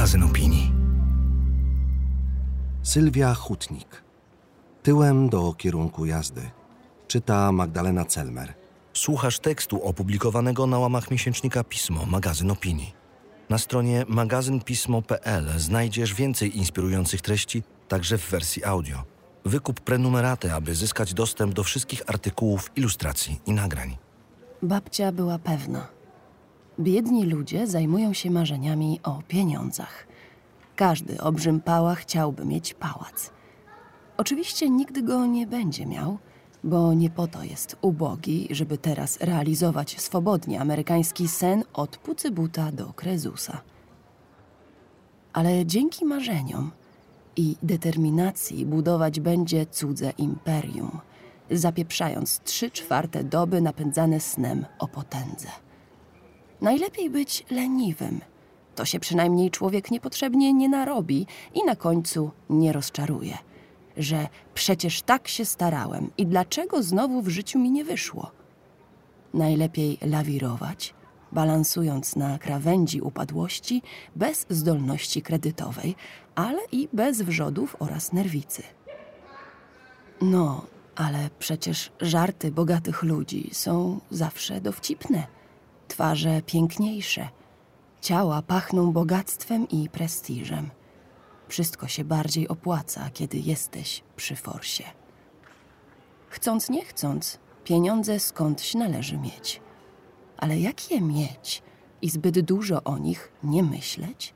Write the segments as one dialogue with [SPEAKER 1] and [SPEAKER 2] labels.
[SPEAKER 1] magazyn opinii.
[SPEAKER 2] Sylwia Hutnik. Tyłem do kierunku jazdy. Czyta Magdalena Celmer.
[SPEAKER 1] Słuchasz tekstu opublikowanego na łamach miesięcznika Pismo, magazyn opinii. Na stronie magazynpismo.pl znajdziesz więcej inspirujących treści, także w wersji audio. Wykup prenumeraty, aby zyskać dostęp do wszystkich artykułów, ilustracji i nagrań.
[SPEAKER 3] Babcia była pewna. Biedni ludzie zajmują się marzeniami o pieniądzach. Każdy obrzym pała chciałby mieć pałac. Oczywiście nigdy go nie będzie miał, bo nie po to jest ubogi, żeby teraz realizować swobodnie amerykański sen od Pucybuta do Krezusa. Ale dzięki marzeniom i determinacji budować będzie cudze imperium, zapieprzając trzy czwarte doby napędzane snem o potędze. Najlepiej być leniwym. To się przynajmniej człowiek niepotrzebnie nie narobi i na końcu nie rozczaruje. Że przecież tak się starałem i dlaczego znowu w życiu mi nie wyszło? Najlepiej lawirować, balansując na krawędzi upadłości bez zdolności kredytowej, ale i bez wrzodów oraz nerwicy. No, ale przecież żarty bogatych ludzi są zawsze dowcipne, twarze piękniejsze, ciała pachną bogactwem i prestiżem. Wszystko się bardziej opłaca, kiedy jesteś przy forsie. Chcąc nie chcąc, pieniądze skądś należy mieć. Ale jak je mieć i zbyt dużo o nich nie myśleć?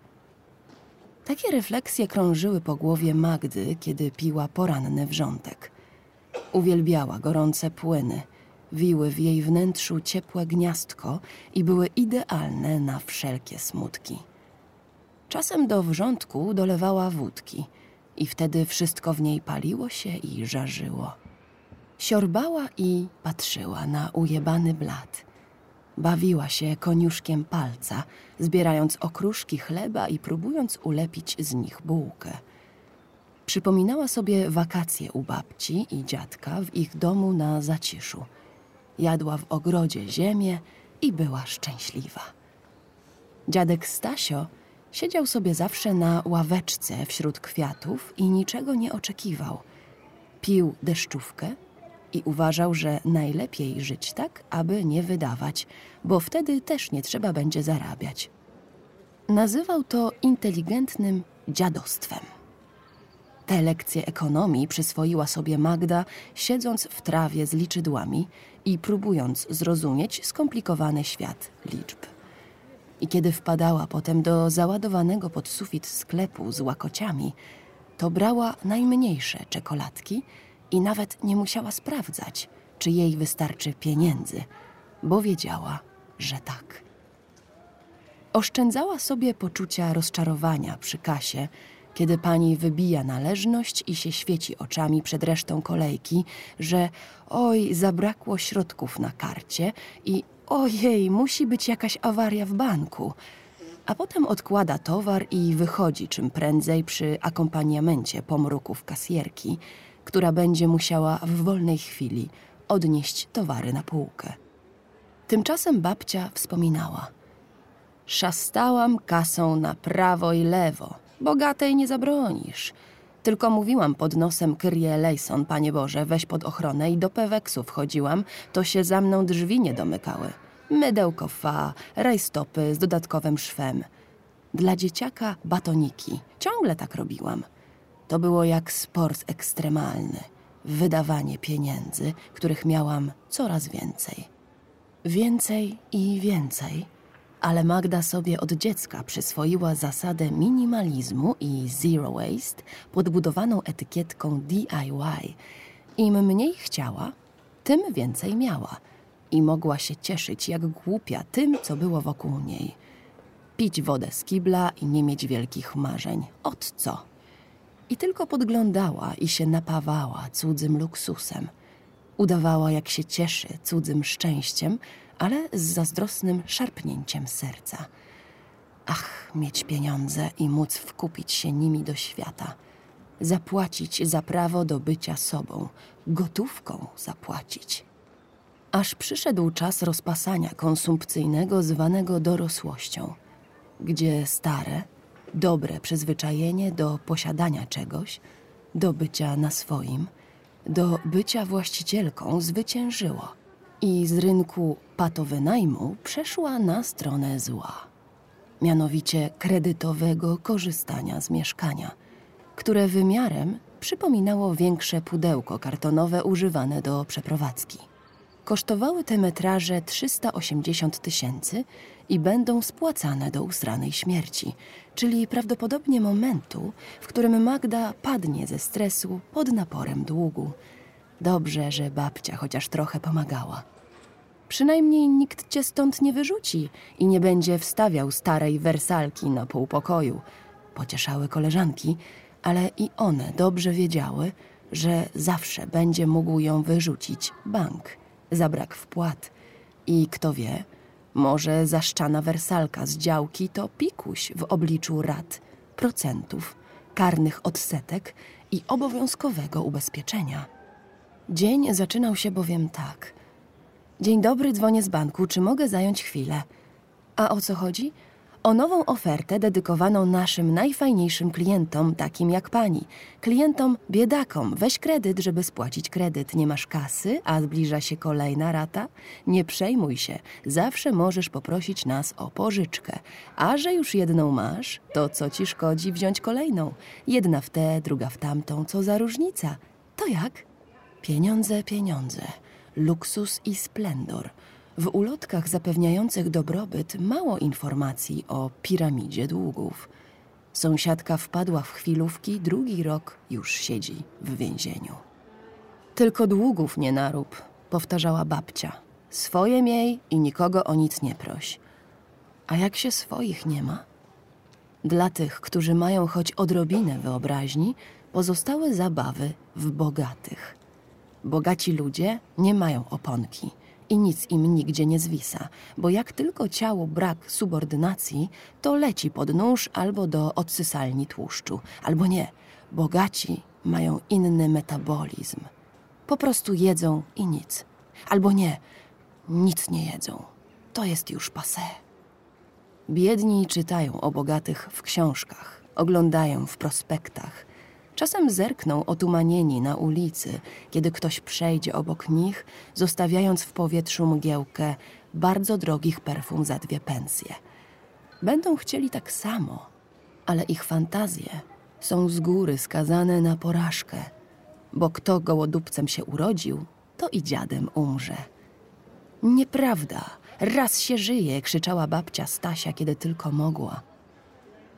[SPEAKER 3] Takie refleksje krążyły po głowie Magdy, kiedy piła poranny wrzątek. Uwielbiała gorące płyny, wiły w jej wnętrzu ciepłe gniazdko i były idealne na wszelkie smutki. Czasem do wrzątku dolewała wódki i wtedy wszystko w niej paliło się i żarzyło. Siorbała i patrzyła na ujebany blat. Bawiła się koniuszkiem palca, zbierając okruszki chleba i próbując ulepić z nich bułkę. Przypominała sobie wakacje u babci i dziadka w ich domu na zaciszu. Jadła w ogrodzie ziemię i była szczęśliwa. Dziadek Stasio siedział sobie zawsze na ławeczce wśród kwiatów i niczego nie oczekiwał. Pił deszczówkę i uważał, że najlepiej żyć tak, aby nie wydawać, bo wtedy też nie trzeba będzie zarabiać. Nazywał to inteligentnym dziadostwem. Te lekcje ekonomii przyswoiła sobie Magda, siedząc w trawie z liczydłami i próbując zrozumieć skomplikowany świat liczb. I kiedy wpadała potem do załadowanego pod sufit sklepu z łakociami, to brała najmniejsze czekoladki i nawet nie musiała sprawdzać, czy jej wystarczy pieniędzy, bo wiedziała, że tak. Oszczędzała sobie poczucia rozczarowania przy kasie, kiedy pani wybija należność i się świeci oczami przed resztą kolejki, że oj, zabrakło środków na karcie i ojej, musi być jakaś awaria w banku. A potem odkłada towar i wychodzi czym prędzej przy akompaniamencie pomruków kasjerki, która będzie musiała w wolnej chwili odnieść towary na półkę. Tymczasem babcia wspominała. Szastałam kasą na prawo i lewo. Bogatej nie zabronisz. Tylko mówiłam pod nosem Kyrie Lejson, Panie Boże, weź pod ochronę i do Peweksu wchodziłam, to się za mną drzwi nie domykały. Mydełko fa, rajstopy z dodatkowym szwem. Dla dzieciaka batoniki. Ciągle tak robiłam. To było jak sport ekstremalny. Wydawanie pieniędzy, których miałam coraz więcej. Więcej i więcej. Ale Magda sobie od dziecka przyswoiła zasadę minimalizmu i zero waste podbudowaną etykietką DIY. Im mniej chciała, tym więcej miała i mogła się cieszyć jak głupia tym, co było wokół niej. Pić wodę z kibla i nie mieć wielkich marzeń. Od co? I tylko podglądała i się napawała cudzym luksusem. Udawała, jak się cieszy cudzym szczęściem, ale z zazdrosnym szarpnięciem serca. Ach, mieć pieniądze i móc wkupić się nimi do świata. Zapłacić za prawo do bycia sobą, gotówką zapłacić. Aż przyszedł czas rozpasania konsumpcyjnego zwanego dorosłością, gdzie stare, dobre przyzwyczajenie do posiadania czegoś, do bycia na swoim, do bycia właścicielką zwyciężyło i z rynku patowynajmu przeszła na stronę zła. Mianowicie kredytowego korzystania z mieszkania, które wymiarem przypominało większe pudełko kartonowe używane do przeprowadzki. Kosztowały te metraże 380 tysięcy i będą spłacane do usranej śmierci, czyli prawdopodobnie momentu, w którym Magda padnie ze stresu pod naporem długu. Dobrze, że babcia chociaż trochę pomagała. Przynajmniej nikt cię stąd nie wyrzuci i nie będzie wstawiał starej wersalki na pół pokoju. Pocieszały koleżanki, ale i one dobrze wiedziały, że zawsze będzie mógł ją wyrzucić bank za brak wpłat. I kto wie, może zaszczana wersalka z działki to pikuś w obliczu rat, procentów, karnych odsetek i obowiązkowego ubezpieczenia. Dzień zaczynał się bowiem tak. Dzień dobry, dzwonię z banku, czy mogę zająć chwilę? A o co chodzi? O nową ofertę dedykowaną naszym najfajniejszym klientom, takim jak pani. Klientom biedakom. Weź kredyt, żeby spłacić kredyt. Nie masz kasy, a zbliża się kolejna rata? Nie przejmuj się. Zawsze możesz poprosić nas o pożyczkę. A że już jedną masz, to co ci szkodzi wziąć kolejną? Jedna w tę, druga w tamtą. Co za różnica? To jak? Pieniądze, pieniądze. Luksus i splendor. W ulotkach zapewniających dobrobyt mało informacji o piramidzie długów. Sąsiadka wpadła w chwilówki, drugi rok już siedzi w więzieniu. Tylko długów nie narób, powtarzała babcia. Swoje miej i nikogo o nic nie proś. A jak się swoich nie ma? Dla tych, którzy mają choć odrobinę wyobraźni, pozostały zabawy w bogatych. Bogaci ludzie nie mają oponki i nic im nigdzie nie zwisa, bo jak tylko ciało brak subordynacji, to leci pod nóż albo do odsysalni tłuszczu, albo nie. Bogaci mają inny metabolizm. Po prostu jedzą i nic. Albo nie, nic nie jedzą. To jest już passé. Biedni czytają o bogatych w książkach, oglądają w prospektach. Czasem zerkną otumanieni na ulicy, kiedy ktoś przejdzie obok nich, zostawiając w powietrzu mgiełkę bardzo drogich perfum za dwie pensje. Będą chcieli tak samo, ale ich fantazje są z góry skazane na porażkę, bo kto gołodupcem się urodził, to i dziadem umrze. Nieprawda, raz się żyje, krzyczała babcia Stasia, kiedy tylko mogła.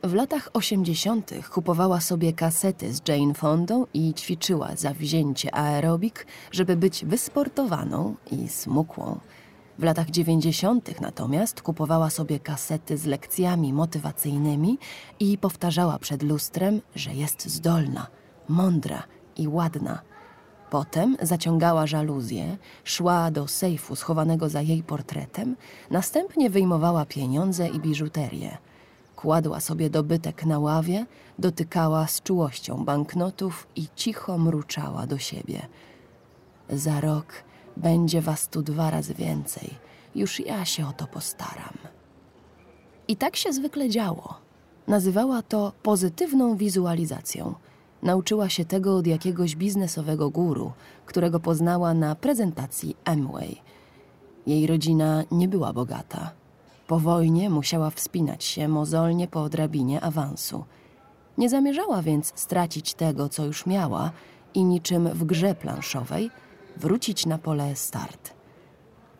[SPEAKER 3] W latach 80. kupowała sobie kasety z Jane Fondą i ćwiczyła zawzięcie aerobik, żeby być wysportowaną i smukłą. W latach 90. natomiast kupowała sobie kasety z lekcjami motywacyjnymi i powtarzała przed lustrem, że jest zdolna, mądra i ładna. Potem zaciągała żaluzję, szła do sejfu schowanego za jej portretem, następnie wyjmowała pieniądze i biżuterię. Kładła sobie dobytek na ławie, dotykała z czułością banknotów i cicho mruczała do siebie. Za rok będzie was tu dwa razy więcej. Już ja się o to postaram. I tak się zwykle działo. Nazywała to pozytywną wizualizacją. Nauczyła się tego od jakiegoś biznesowego guru, którego poznała na prezentacji Amway. Jej rodzina nie była bogata. Po wojnie musiała wspinać się mozolnie po drabinie awansu. Nie zamierzała więc stracić tego, co już miała i niczym w grze planszowej wrócić na pole start.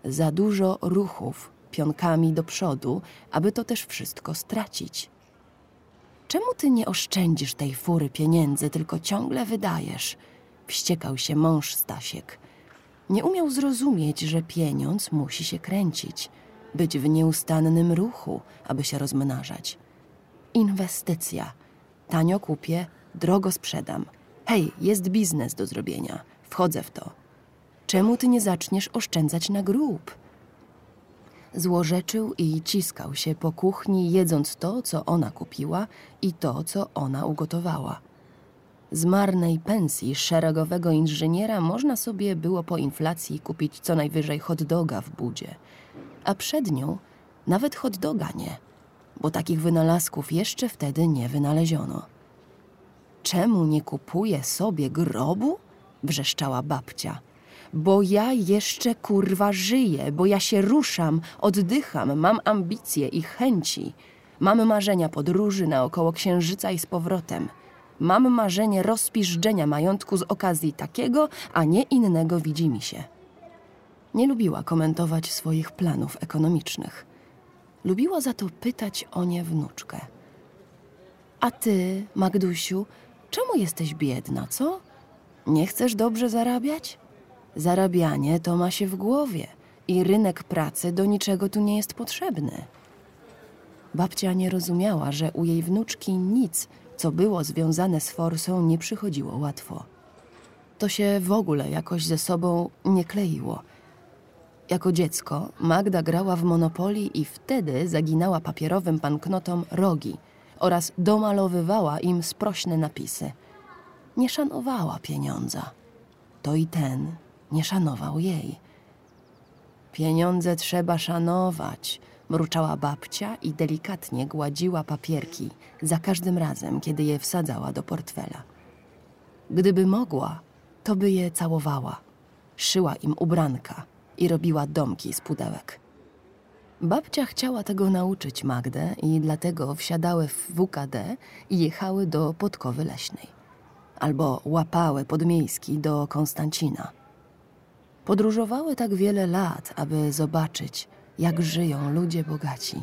[SPEAKER 3] Za dużo ruchów pionkami do przodu, aby to też wszystko stracić. Czemu ty nie oszczędzisz tej fury pieniędzy, tylko ciągle wydajesz? Wściekał się mąż Stasiek. Nie umiał zrozumieć, że pieniądz musi się kręcić – być w nieustannym ruchu, aby się rozmnażać. Inwestycja. Tanio kupię, drogo sprzedam. Hej, jest biznes do zrobienia. Wchodzę w to. Czemu ty nie zaczniesz oszczędzać na grób? Złorzeczył i ciskał się po kuchni, jedząc to, co ona kupiła i to, co ona ugotowała. Z marnej pensji szeregowego inżyniera można sobie było po inflacji kupić co najwyżej hot doga w budzie – a przed nią nawet hot doga nie. bo takich wynalazków jeszcze wtedy nie wynaleziono. Czemu nie kupuję sobie grobu? wrzeszczała babcia. Bo ja jeszcze kurwa żyję, bo ja się ruszam, oddycham, mam ambicje i chęci. Mam marzenia podróży naokoło księżyca i z powrotem. Mam marzenie rozpiżdżenia majątku z okazji takiego, a nie innego widzi mi się. Nie lubiła komentować swoich planów ekonomicznych. Lubiła za to pytać o nie wnuczkę. A ty, Magdusiu, czemu jesteś biedna, co? Nie chcesz dobrze zarabiać? Zarabianie to ma się w głowie i rynek pracy do niczego tu nie jest potrzebny. Babcia nie rozumiała, że u jej wnuczki nic, co było związane z forsą, nie przychodziło łatwo. To się w ogóle jakoś ze sobą nie kleiło. Jako dziecko Magda grała w Monopoli i wtedy zaginała papierowym banknotom rogi oraz domalowywała im sprośne napisy. Nie szanowała pieniądza. To i ten nie szanował jej. Pieniądze trzeba szanować, mruczała babcia i delikatnie gładziła papierki za każdym razem, kiedy je wsadzała do portfela. Gdyby mogła, to by je całowała, szyła im ubranka i robiła domki z pudełek. Babcia chciała tego nauczyć Magdę i dlatego wsiadały w WKD i jechały do Podkowy Leśnej. Albo łapały podmiejski do Konstancina. Podróżowały tak wiele lat, aby zobaczyć, jak żyją ludzie bogaci.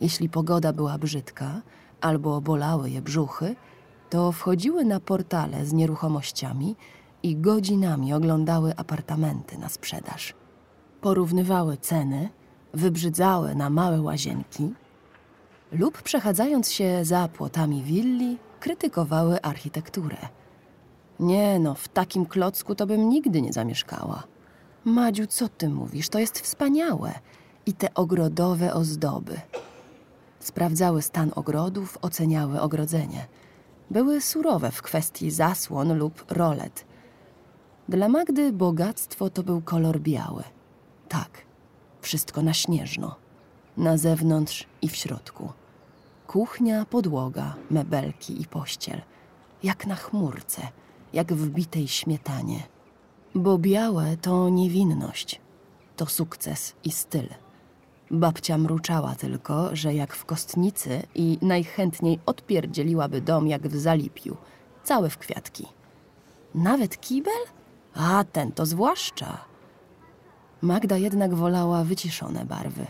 [SPEAKER 3] Jeśli pogoda była brzydka albo bolały je brzuchy, to wchodziły na portale z nieruchomościami i godzinami oglądały apartamenty na sprzedaż. Porównywały ceny, wybrzydzały na małe łazienki lub przechadzając się za płotami willi, krytykowały architekturę. Nie no, w takim klocku to bym nigdy nie zamieszkała. Madziu, co ty mówisz? To jest wspaniałe. I te ogrodowe ozdoby. Sprawdzały stan ogrodów, oceniały ogrodzenie. Były surowe w kwestii zasłon lub rolet. Dla Magdy bogactwo to był kolor biały. Tak, wszystko na śnieżno. Na zewnątrz i w środku. Kuchnia, podłoga, mebelki i pościel. Jak na chmurce, jak w bitej śmietanie. Bo białe to niewinność, to sukces i styl. Babcia mruczała tylko, że jak w kostnicy i najchętniej odpierdzieliłaby dom jak w zalipiu, cały w kwiatki. Nawet kibel? A ten to zwłaszcza. Magda jednak wolała wyciszone barwy.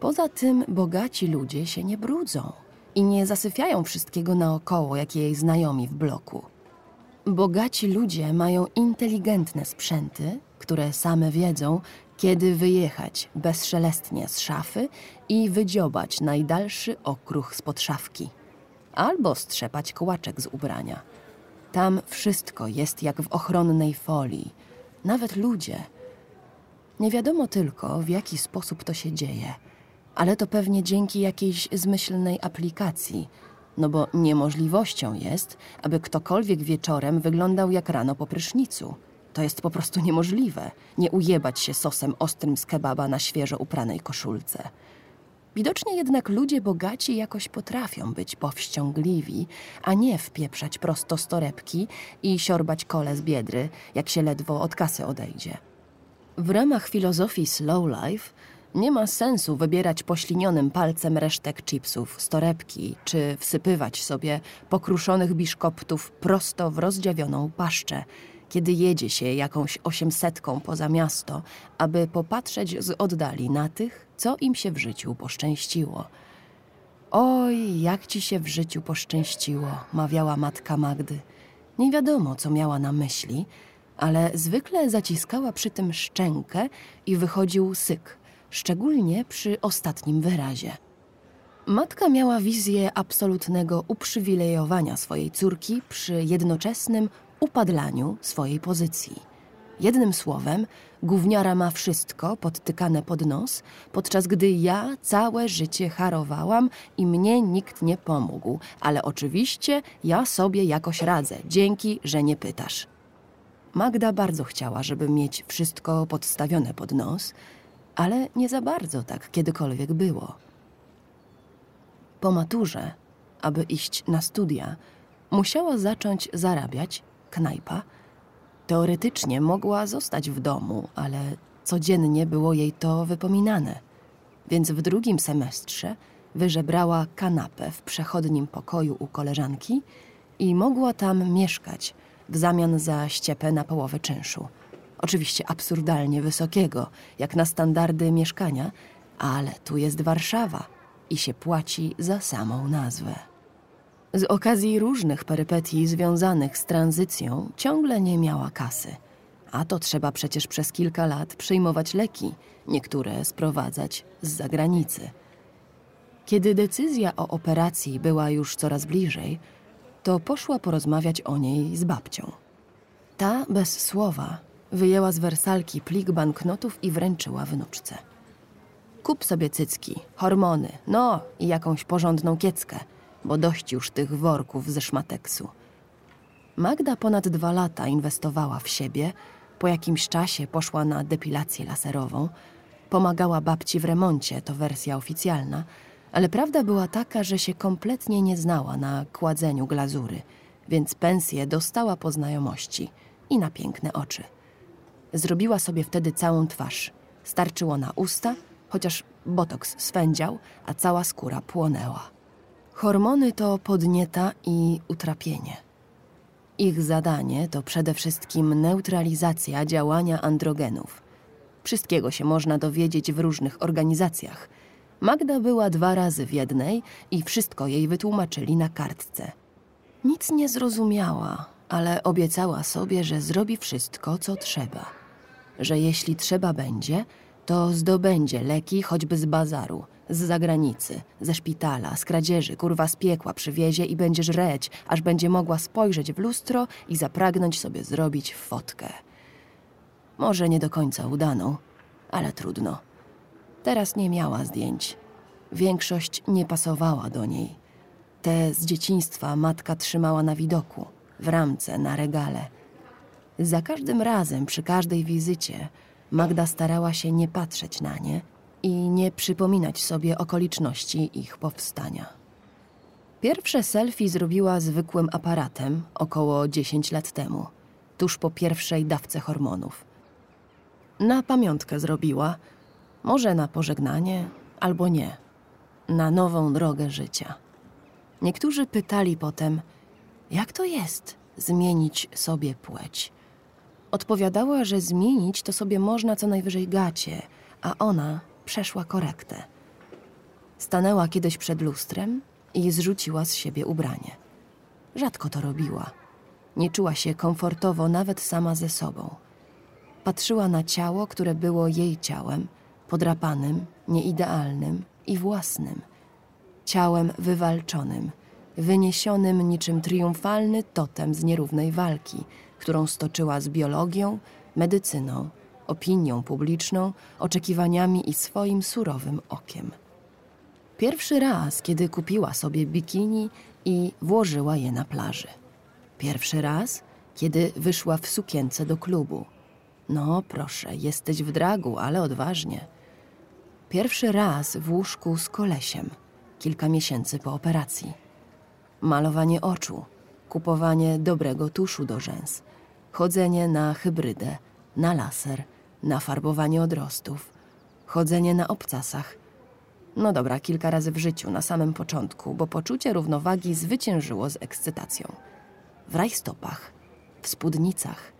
[SPEAKER 3] Poza tym bogaci ludzie się nie brudzą i nie zasyfiają wszystkiego naokoło, jak jej znajomi w bloku. Bogaci ludzie mają inteligentne sprzęty, które same wiedzą, kiedy wyjechać bezszelestnie z szafy i wydziobać najdalszy okruch spod szafki. Albo strzepać kołaczek z ubrania. Tam wszystko jest jak w ochronnej folii, nawet ludzie. Nie wiadomo tylko, w jaki sposób to się dzieje, ale to pewnie dzięki jakiejś zmyślnej aplikacji, no bo niemożliwością jest, aby ktokolwiek wieczorem wyglądał jak rano po prysznicu. To jest po prostu niemożliwe, nie ujebać się sosem ostrym z kebaba na świeżo upranej koszulce. Widocznie jednak ludzie bogaci jakoś potrafią być powściągliwi, a nie wpieprzać prosto z torebki i siorbać kole z biedry, jak się ledwo od kasy odejdzie. W ramach filozofii slow life nie ma sensu wybierać poślinionym palcem resztek chipsów z torebki, czy wsypywać sobie pokruszonych biszkoptów prosto w rozdziawioną paszczę, kiedy jedzie się jakąś osiemsetką poza miasto, aby popatrzeć z oddali na tych, co im się w życiu poszczęściło. Oj, jak ci się w życiu poszczęściło, mawiała matka Magdy. Nie wiadomo, co miała na myśli, ale zwykle zaciskała przy tym szczękę i wychodził syk, szczególnie przy ostatnim wyrazie. Matka miała wizję absolutnego uprzywilejowania swojej córki przy jednoczesnym upadlaniu swojej pozycji. Jednym słowem, gówniara ma wszystko podtykane pod nos, podczas gdy ja całe życie harowałam i mnie nikt nie pomógł, ale oczywiście ja sobie jakoś radzę, dzięki, że nie pytasz. Magda bardzo chciała, żeby mieć wszystko podstawione pod nos, ale nie za bardzo tak kiedykolwiek było. Po maturze, aby iść na studia, musiała zacząć zarabiać, knajpa. Teoretycznie mogła zostać w domu, ale codziennie było jej to wypominane. Więc w drugim semestrze wyżebrała kanapę w przechodnim pokoju u koleżanki i mogła tam mieszkać w zamian za ściepę na połowę czynszu. Oczywiście absurdalnie wysokiego, jak na standardy mieszkania, ale tu jest Warszawa i się płaci za samą nazwę. Z okazji różnych perypetii związanych z tranzycją ciągle nie miała kasy. A to trzeba przecież przez kilka lat przyjmować leki, niektóre sprowadzać z zagranicy. Kiedy decyzja o operacji była już coraz bliżej, to poszła porozmawiać o niej z babcią. Ta bez słowa wyjęła z wersalki plik banknotów i wręczyła wnuczce. Kup sobie cycki, hormony, no i jakąś porządną kieckę, bo dość już tych worków ze szmateksu. Magda ponad dwa lata inwestowała w siebie, po jakimś czasie poszła na depilację laserową, pomagała babci w remoncie, to wersja oficjalna, ale prawda była taka, że się kompletnie nie znała na kładzeniu glazury, więc pensję dostała po znajomości i na piękne oczy. Zrobiła sobie wtedy całą twarz. Starczyło na usta, chociaż botoks swędział, a cała skóra płonęła. Hormony to podnieta i utrapienie. Ich zadanie to przede wszystkim neutralizacja działania androgenów. Wszystkiego się można dowiedzieć w różnych organizacjach. Magda była dwa razy w jednej i wszystko jej wytłumaczyli na kartce. Nic nie zrozumiała, ale obiecała sobie, że zrobi wszystko, co trzeba. Że jeśli trzeba będzie, to zdobędzie leki choćby z bazaru, z zagranicy, ze szpitala, z kradzieży, kurwa z piekła przywiezie i będzie żreć, aż będzie mogła spojrzeć w lustro i zapragnąć sobie zrobić fotkę. Może nie do końca udaną, ale trudno. Teraz nie miała zdjęć. Większość nie pasowała do niej. Te z dzieciństwa matka trzymała na widoku, w ramce, na regale. Za każdym razem, przy każdej wizycie, Magda starała się nie patrzeć na nie i nie przypominać sobie okoliczności ich powstania. Pierwsze selfie zrobiła zwykłym aparatem około 10 lat temu, tuż po pierwszej dawce hormonów. Na pamiątkę zrobiła, może na pożegnanie, albo nie, na nową drogę życia. Niektórzy pytali potem, jak to jest zmienić sobie płeć. Odpowiadała, że zmienić to sobie można co najwyżej gacie, a ona przeszła korektę. Stanęła kiedyś przed lustrem i zrzuciła z siebie ubranie. Rzadko to robiła. Nie czuła się komfortowo nawet sama ze sobą. Patrzyła na ciało, które było jej ciałem, podrapanym, nieidealnym i własnym. Ciałem wywalczonym, wyniesionym niczym triumfalny totem z nierównej walki, którą stoczyła z biologią, medycyną, opinią publiczną, oczekiwaniami i swoim surowym okiem. Pierwszy raz, kiedy kupiła sobie bikini i włożyła je na plaży. Pierwszy raz, kiedy wyszła w sukience do klubu. No, proszę, jesteś w dragu, ale odważnie. Pierwszy raz w łóżku z kolesiem, kilka miesięcy po operacji. Malowanie oczu, kupowanie dobrego tuszu do rzęs, chodzenie na hybrydę, na laser, na farbowanie odrostów, chodzenie na obcasach. No dobra, kilka razy w życiu, na samym początku, bo poczucie równowagi zwyciężyło z ekscytacją. W rajstopach, w spódnicach.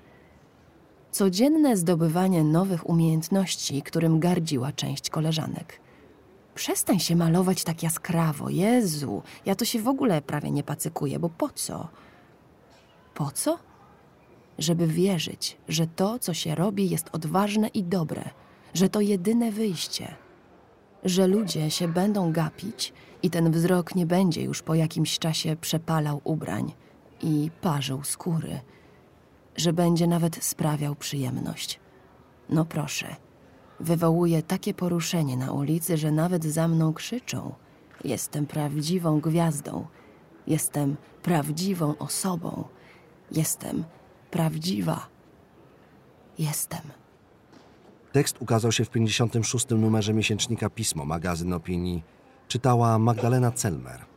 [SPEAKER 3] Codzienne zdobywanie nowych umiejętności, którym gardziła część koleżanek. Przestań się malować tak jaskrawo, Jezu, ja to się w ogóle prawie nie pacykuję, bo po co? Po co? żeby wierzyć, że to, co się robi, jest odważne i dobre, że to jedyne wyjście, że ludzie się będą gapić i ten wzrok nie będzie już po jakimś czasie przepalał ubrań i parzył skóry, że będzie nawet sprawiał przyjemność. No proszę, wywołuje takie poruszenie na ulicy, że nawet za mną krzyczą: Jestem prawdziwą gwiazdą, jestem prawdziwą osobą, jestem prawdziwa. Jestem.
[SPEAKER 2] Tekst ukazał się w 56. numerze miesięcznika Pismo, magazyn opinii Czytała Magdalena Celmer.